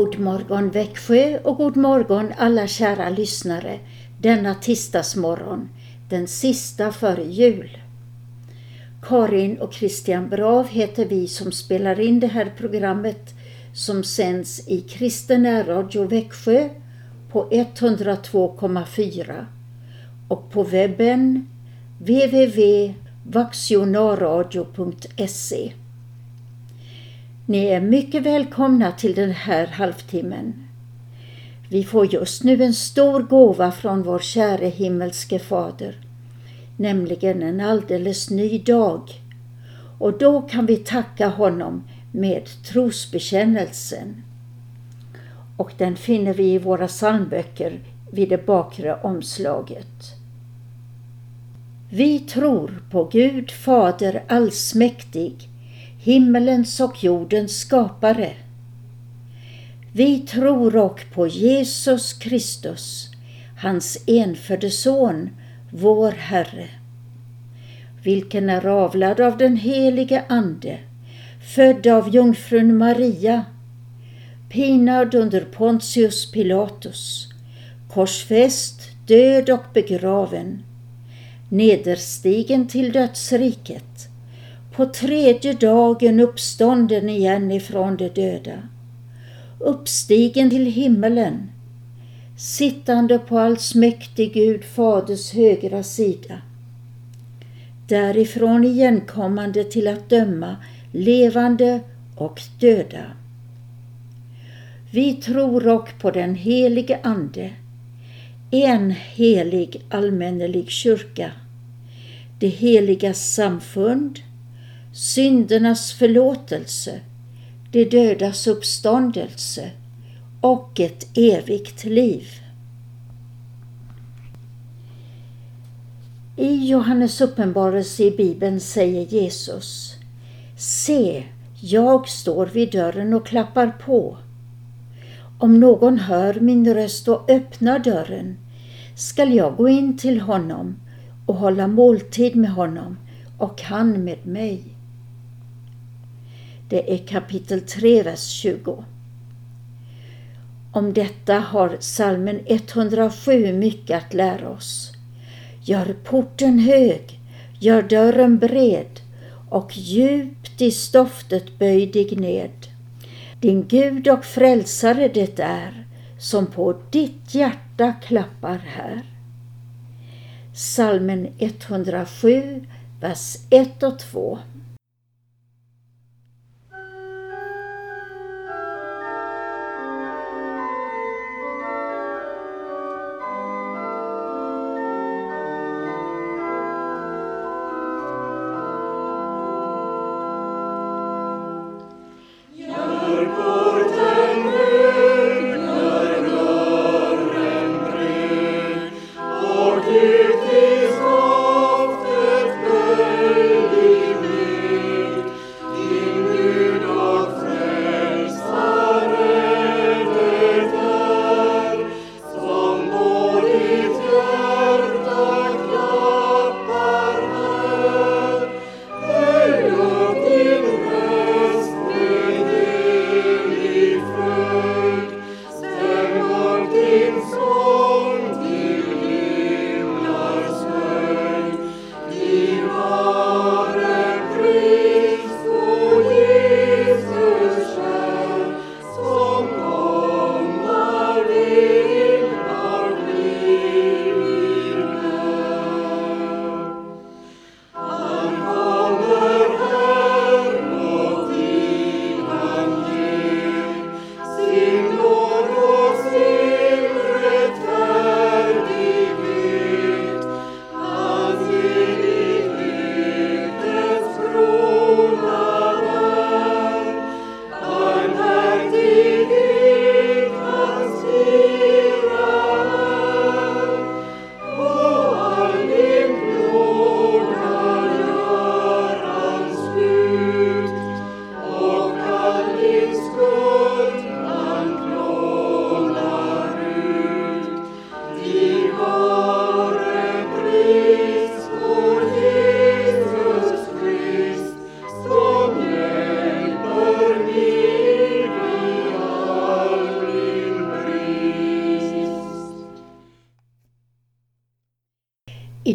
God morgon Växjö och god morgon alla kära lyssnare denna tisdagsmorgon, den sista före jul. Karin och Christian Brav heter vi som spelar in det här programmet som sänds i Kristen Radio Växjö på 102,4 och på webben www.vaxionaradio.se. Ni är mycket välkomna till den här halvtimmen. Vi får just nu en stor gåva från vår käre himmelske Fader, nämligen en alldeles ny dag. Och då kan vi tacka honom med trosbekännelsen. Och den finner vi i våra psalmböcker vid det bakre omslaget. Vi tror på Gud Fader allsmäktig, himmelens och jordens skapare. Vi tror och på Jesus Kristus, hans enfödde son, vår Herre, vilken är avlad av den helige Ande, född av jungfrun Maria, pinad under Pontius Pilatus, korsfäst, död och begraven, nederstigen till dödsriket, på tredje dagen uppstånden igen ifrån de döda, uppstigen till himmelen, sittande på allsmäktig Gud Faders högra sida, därifrån igenkommande till att döma levande och döda. Vi tror och på den helige Ande, en helig allmännelig kyrka, det heliga samfund, syndernas förlåtelse, de dödas uppståndelse och ett evigt liv. I Johannes uppenbarelse i Bibeln säger Jesus Se, jag står vid dörren och klappar på. Om någon hör min röst och öppnar dörren skall jag gå in till honom och hålla måltid med honom och han med mig. Det är kapitel 3, vers 20. Om detta har salmen 107 mycket att lära oss. Gör porten hög, gör dörren bred och djupt i stoftet böj dig ned. Din Gud och frälsare det är som på ditt hjärta klappar här. Salmen 107, vers 1 och 2. Deus.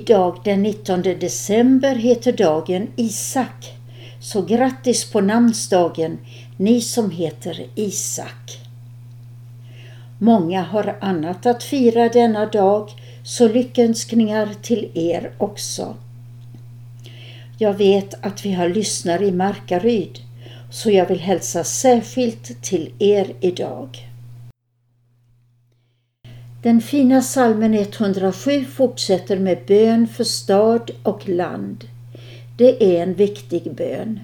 Idag den 19 december heter dagen Isak. Så grattis på namnsdagen ni som heter Isak. Många har annat att fira denna dag, så lyckönskningar till er också. Jag vet att vi har lyssnare i Markaryd, så jag vill hälsa särskilt till er idag. Den fina salmen 107 fortsätter med bön för stad och land. Det är en viktig bön.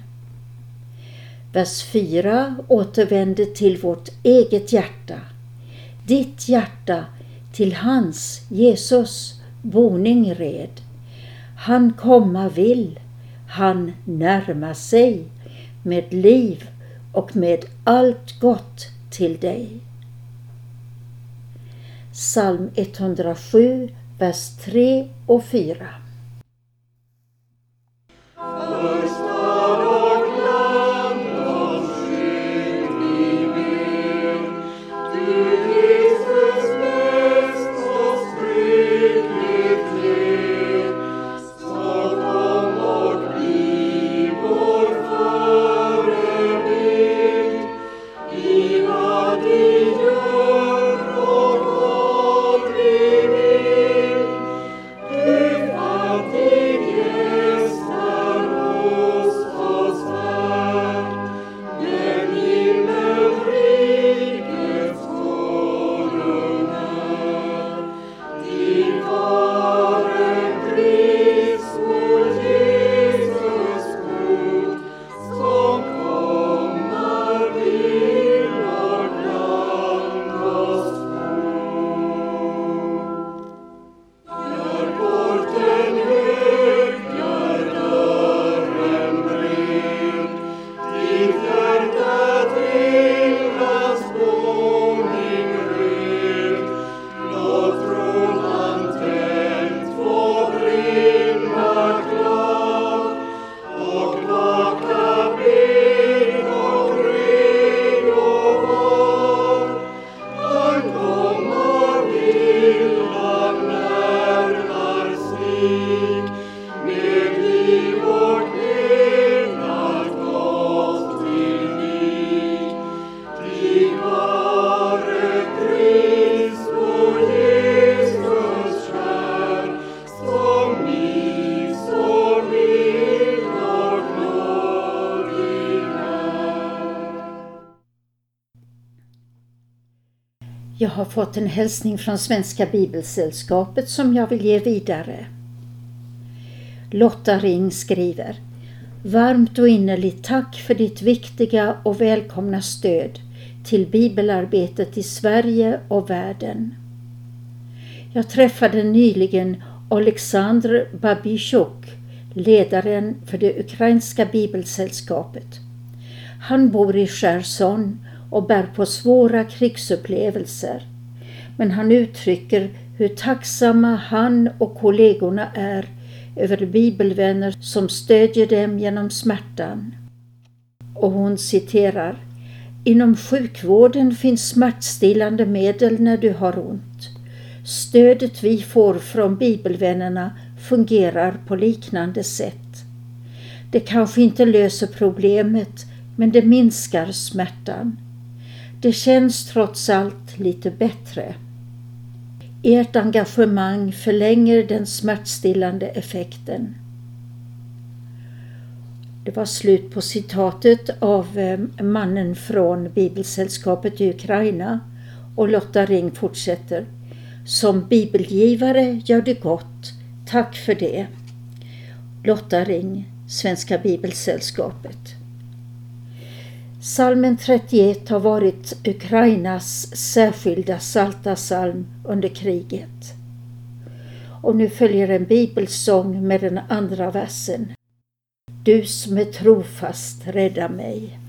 Vers 4 återvänder till vårt eget hjärta. Ditt hjärta till hans, Jesus, boning red. Han komma vill, han närma sig med liv och med allt gott till dig. Psalm 107, vers 3 och 4. Jag har fått en hälsning från Svenska Bibelsällskapet som jag vill ge vidare. Lotta Ring skriver Varmt och innerligt tack för ditt viktiga och välkomna stöd till bibelarbetet i Sverige och världen. Jag träffade nyligen Oleksandr Babichuk, ledaren för det ukrainska bibelsällskapet. Han bor i Cherson och bär på svåra krigsupplevelser. Men han uttrycker hur tacksamma han och kollegorna är över bibelvänner som stödjer dem genom smärtan. Och hon citerar Inom sjukvården finns smärtstillande medel när du har ont. Stödet vi får från bibelvännerna fungerar på liknande sätt. Det kanske inte löser problemet, men det minskar smärtan. Det känns trots allt lite bättre. Ert engagemang förlänger den smärtstillande effekten. Det var slut på citatet av eh, mannen från Bibelsällskapet i Ukraina och Lotta Ring fortsätter. Som bibelgivare gör du gott. Tack för det. Lotta Ring, Svenska Bibelsällskapet. Salmen 31 har varit Ukrainas särskilda saltasalm under kriget. Och nu följer en bibelsång med den andra versen. Du som är trofast, rädda mig.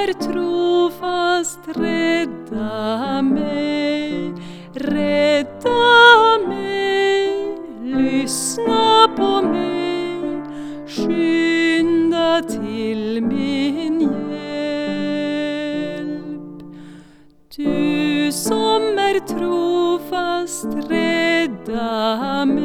Är trofast rädda mig, rädda mig, lyssna på mig, skynda till min hjälp. Du som är trofast, rädda mig,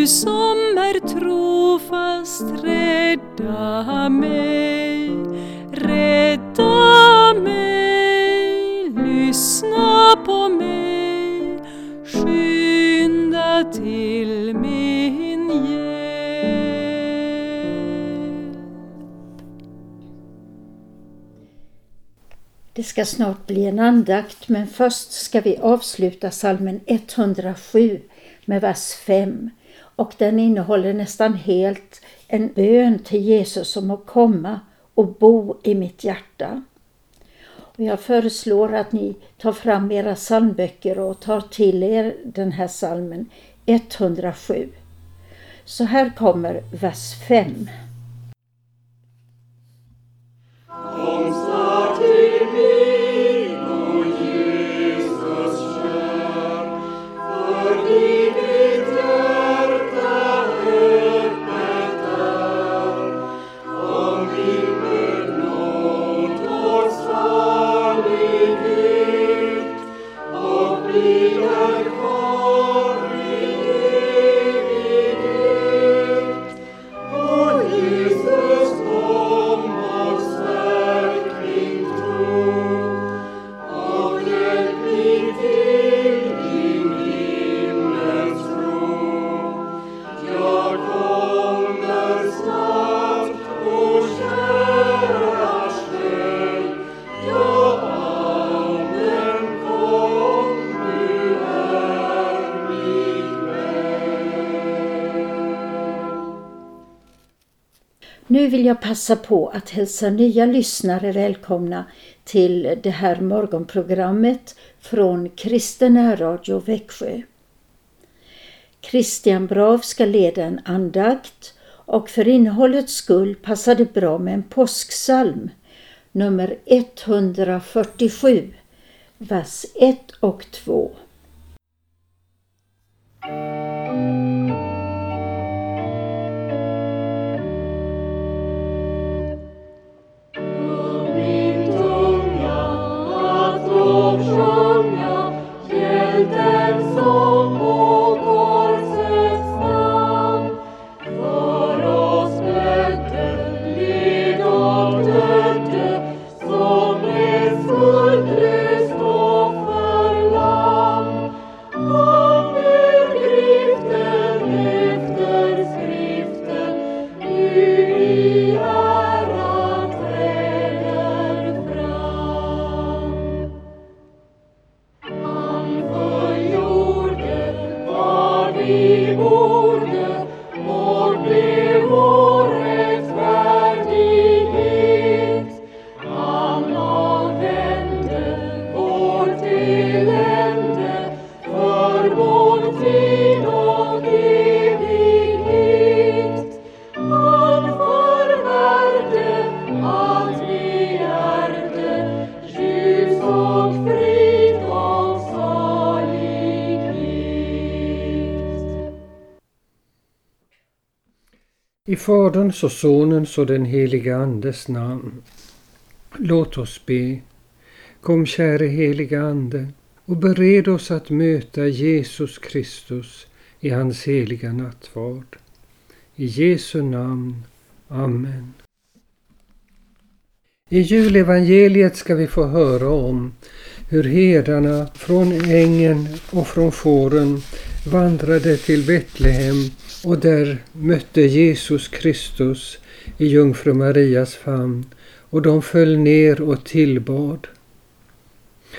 Du som är trofast, rädda mig, rädda mig, lyssna på mig, skynda till min hjälp. Det ska snart bli en andakt men först ska vi avsluta salmen 107 med vers 5 och den innehåller nästan helt en bön till Jesus om att komma och bo i mitt hjärta. Och jag föreslår att ni tar fram era psalmböcker och tar till er den här salmen 107. Så här kommer vers 5. Nu vill jag passa på att hälsa nya lyssnare välkomna till det här morgonprogrammet från Kristen Radio Växjö. Christian Brav ska leda en andakt och för innehållets skull passar det bra med en påsksalm, nummer 147, vers 1 och 2. Faderns och Sonens och den helige Andes namn. Låt oss be. Kom käre helige Ande och bered oss att möta Jesus Kristus i hans heliga nattvard. I Jesu namn. Amen. I julevangeliet ska vi få höra om hur herdarna från ängen och från fåren vandrade till Betlehem och där mötte Jesus Kristus i jungfru Marias famn och de föll ner och tillbad.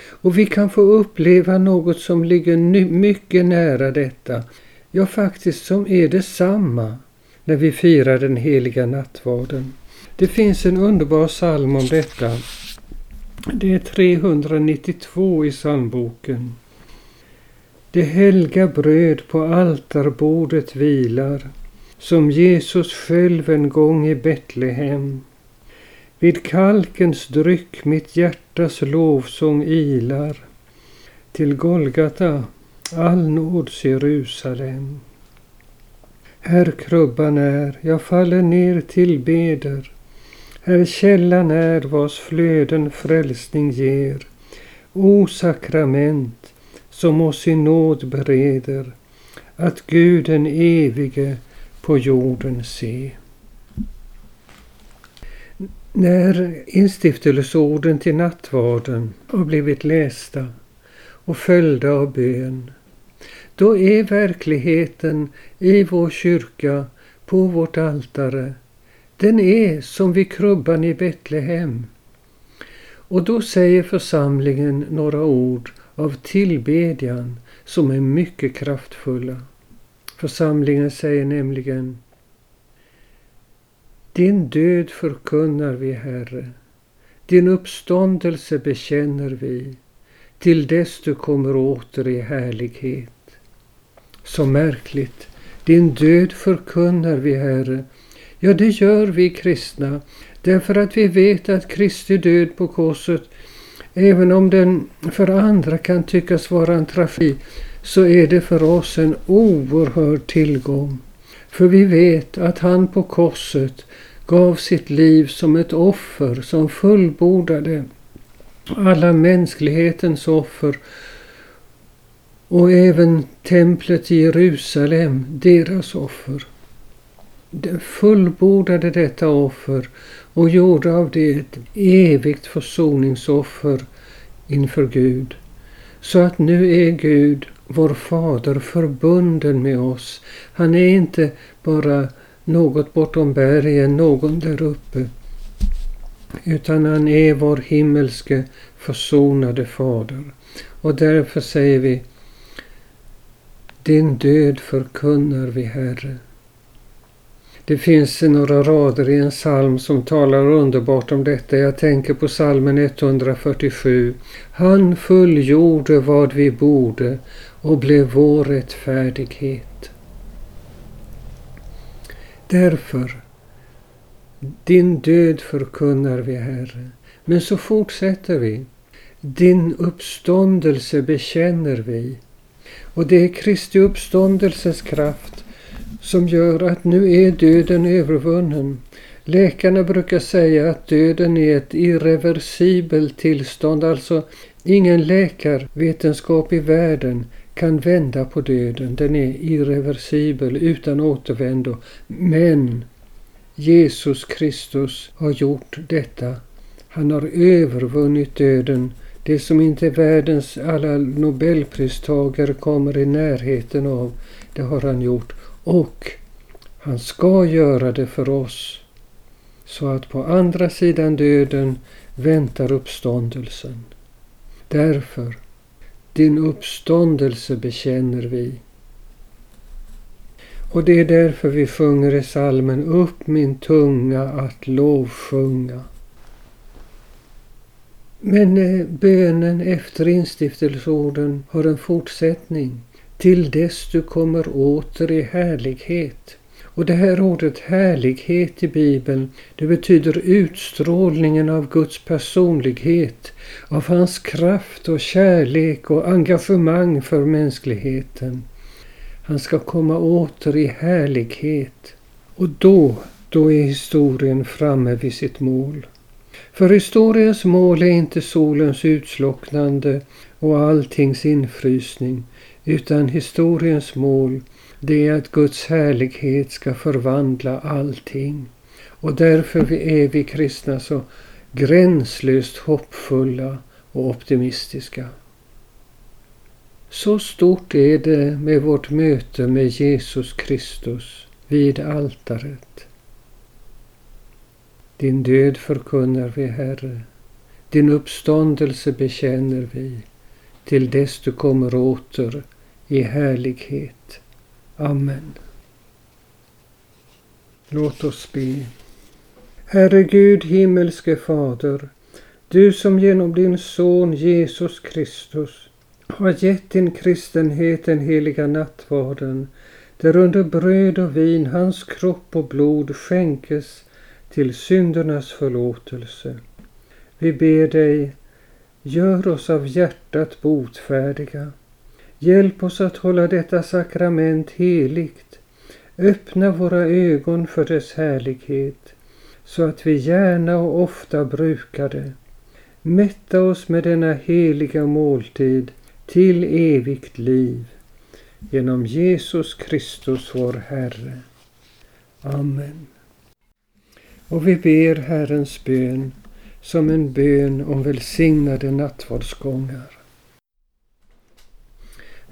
Och vi kan få uppleva något som ligger mycket nära detta, ja faktiskt som är detsamma när vi firar den heliga nattvarden. Det finns en underbar psalm om detta. Det är 392 i psalmboken. Det helga bröd på altarbordet vilar som Jesus själv en gång i Betlehem. Vid kalkens dryck mitt hjärtas lovsång ilar till Golgata, all nåds Jerusalem. Här krubban är, jag faller ner till beder. Här källan är, vars flöden frälsning ger. O sakrament, som oss i nåd bereder, att Gud den evige på jorden se. När instiftelseorden till nattvarden har blivit lästa och följda av bön, då är verkligheten i vår kyrka, på vårt altare, den är som vid krubban i Betlehem. Och då säger församlingen några ord av tillbedjan som är mycket kraftfulla. Församlingen säger nämligen Din död förkunnar vi, Herre. Din uppståndelse bekänner vi till dess du kommer åter i härlighet. Så märkligt. Din död förkunnar vi, Herre. Ja, det gör vi kristna därför att vi vet att Kristi död på korset, även om den för andra kan tyckas vara en trafik, så är det för oss en oerhörd tillgång. För vi vet att han på korset gav sitt liv som ett offer som fullbordade alla mänsklighetens offer och även templet i Jerusalem, deras offer. Den fullbordade detta offer och gjorde av det ett evigt försoningsoffer inför Gud. Så att nu är Gud vår fader förbunden med oss. Han är inte bara något bortom bergen, någon där uppe. Utan han är vår himmelske försonade fader. Och därför säger vi Din död förkunnar vi, Herre. Det finns några rader i en psalm som talar underbart om detta. Jag tänker på psalmen 147. Han fullgjorde vad vi borde och blev vår rättfärdighet. Därför, din död förkunnar vi, Herre. Men så fortsätter vi. Din uppståndelse bekänner vi. Och det är Kristi uppståndelses kraft som gör att nu är döden övervunnen. Läkarna brukar säga att döden är ett irreversibelt tillstånd, alltså ingen läkarvetenskap i världen kan vända på döden. Den är irreversibel, utan återvändo. Men Jesus Kristus har gjort detta. Han har övervunnit döden. Det som inte världens alla nobelpristagare kommer i närheten av, det har han gjort. Och han ska göra det för oss. Så att på andra sidan döden väntar uppståndelsen. Därför din uppståndelse bekänner vi. Och det är därför vi sjunger i salmen Upp min tunga att lovsjunga. Men eh, bönen efter instiftelseorden har en fortsättning. Till dess du kommer åter i härlighet. Och det här ordet härlighet i Bibeln, det betyder utstrålningen av Guds personlighet, av hans kraft och kärlek och engagemang för mänskligheten. Han ska komma åter i härlighet. Och då, då är historien framme vid sitt mål. För historiens mål är inte solens utslocknande och alltings infrysning, utan historiens mål det är att Guds härlighet ska förvandla allting. Och därför är vi kristna så gränslöst hoppfulla och optimistiska. Så stort är det med vårt möte med Jesus Kristus vid altaret. Din död förkunnar vi, Herre. Din uppståndelse bekänner vi till dess du kommer åter i härlighet. Amen. Låt oss be. Herre Gud, himmelske Fader, du som genom din Son Jesus Kristus har gett din kristenhet den heliga nattvarden, där under bröd och vin hans kropp och blod skänkes till syndernas förlåtelse. Vi ber dig, gör oss av hjärtat botfärdiga. Hjälp oss att hålla detta sakrament heligt. Öppna våra ögon för dess härlighet, så att vi gärna och ofta brukar det. Mätta oss med denna heliga måltid till evigt liv. Genom Jesus Kristus vår Herre. Amen. Och vi ber Herrens bön som en bön om välsignade nattvardsgångar.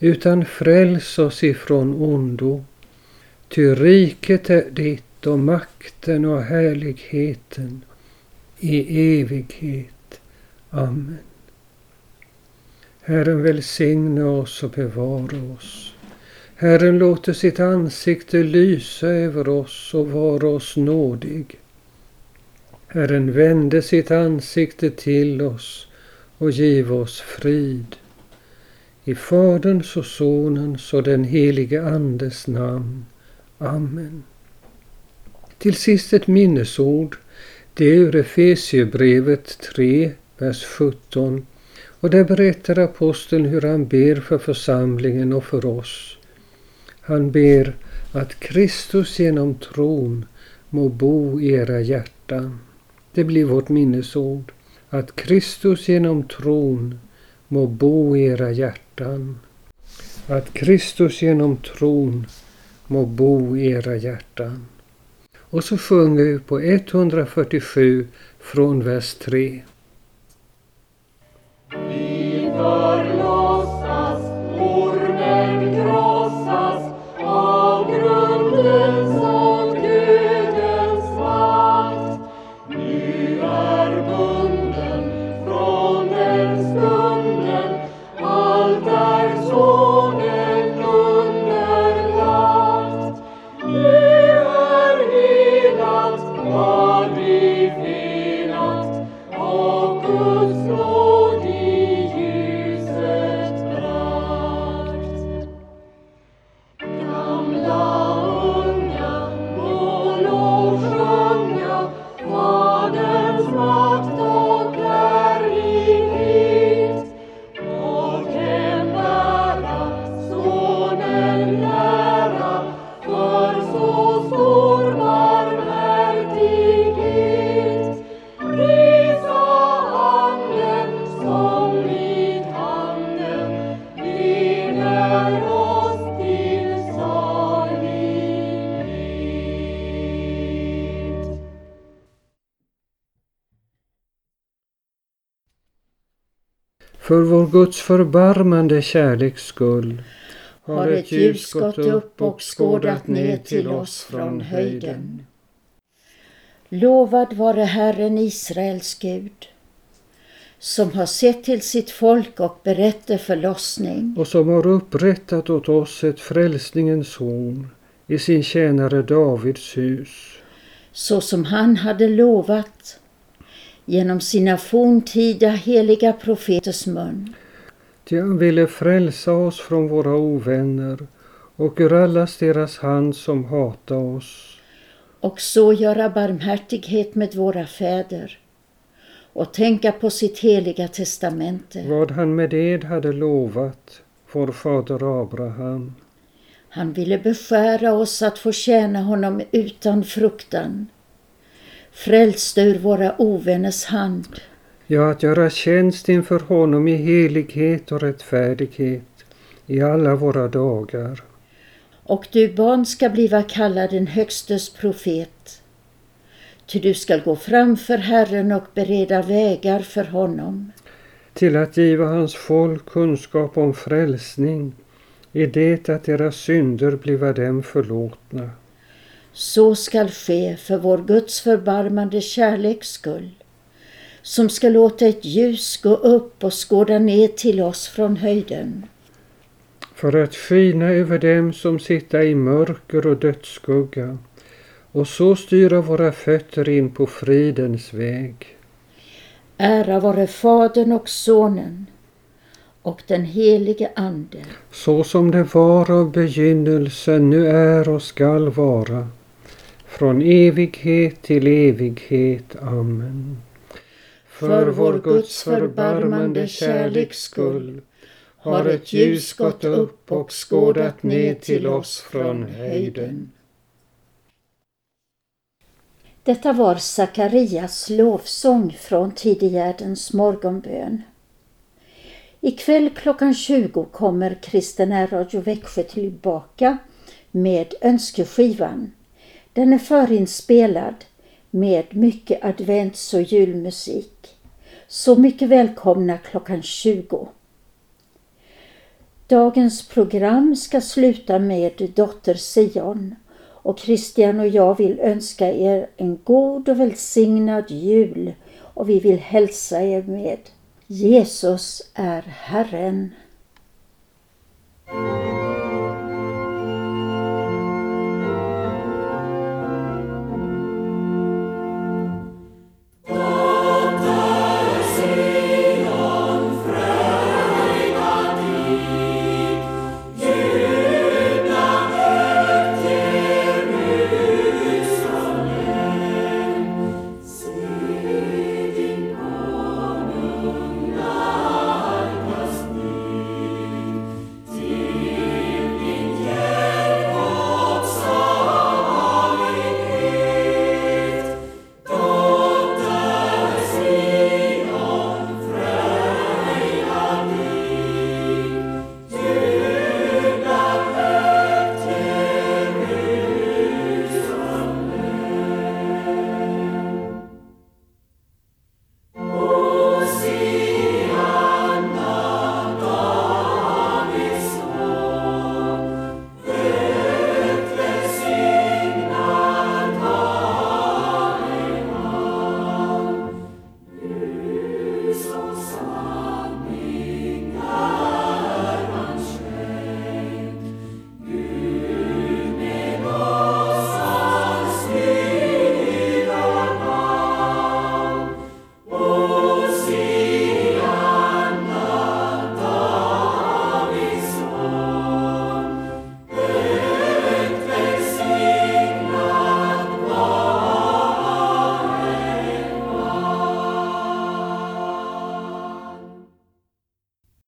utan fräls oss ifrån ondo. Ty riket är ditt och makten och härligheten i evighet. Amen. Herren välsigne oss och bevara oss. Herren låter sitt ansikte lysa över oss och vara oss nådig. Herren vände sitt ansikte till oss och giv oss frid. I Faderns och Sonens och den helige Andes namn. Amen. Till sist ett minnesord. Det är ur Efesiebrevet 3, vers 17. Och där berättar aposteln hur han ber för församlingen och för oss. Han ber att Kristus genom tron må bo i era hjärtan. Det blir vårt minnesord. Att Kristus genom tron må bo i era hjärtan. Att Kristus genom tron må bo i era hjärtan. Och så sjunger vi på 147 från vers 3. För vår Guds förbarmande kärleks skull har ett ljus gått upp och skådat ner till oss från höjden. Lovad vare Herren Israels Gud, som har sett till sitt folk och berett förlossning, och som har upprättat åt oss ett frälsningens horn i sin tjänare Davids hus. så som han hade lovat genom sina forntida heliga profeters mun. Ty han ville frälsa oss från våra ovänner och ur allas deras hand som hata oss. och så göra barmhärtighet med våra fäder och tänka på sitt heliga testamente. Vad han med ed hade lovat vår fader Abraham. Han ville beskära oss att få tjäna honom utan fruktan, frälste ur våra ovänners hand. Ja, att göra tjänst inför honom i helighet och rättfärdighet i alla våra dagar. Och du barn ska bliva kallad den Högstes profet. Ty du skall gå framför Herren och bereda vägar för honom. till att giva hans folk kunskap om frälsning i det att deras synder bliva dem förlåtna. Så skall ske för vår Guds förbarmande kärleks skull, som ska låta ett ljus gå upp och skåda ner till oss från höjden, för att skina över dem som sitta i mörker och dödsskugga och så styra våra fötter in på fridens väg. Ära vare Fadern och Sonen och den helige Ande, Så som det var av begynnelsen, nu är och skall vara, från evighet till evighet. Amen. För vår Guds förbarmande kärleks skull har ett ljus gått upp och skådat ner till oss från höjden. Detta var Sakarias lovsång från tidigärdens morgonbön. Ikväll klockan 20 kommer Kristen Radio Växjö tillbaka med önskeskivan. Den är förinspelad med mycket advents och julmusik. Så mycket välkomna klockan 20. Dagens program ska sluta med Dotter Sion och Christian och jag vill önska er en god och välsignad jul och vi vill hälsa er med Jesus är Herren.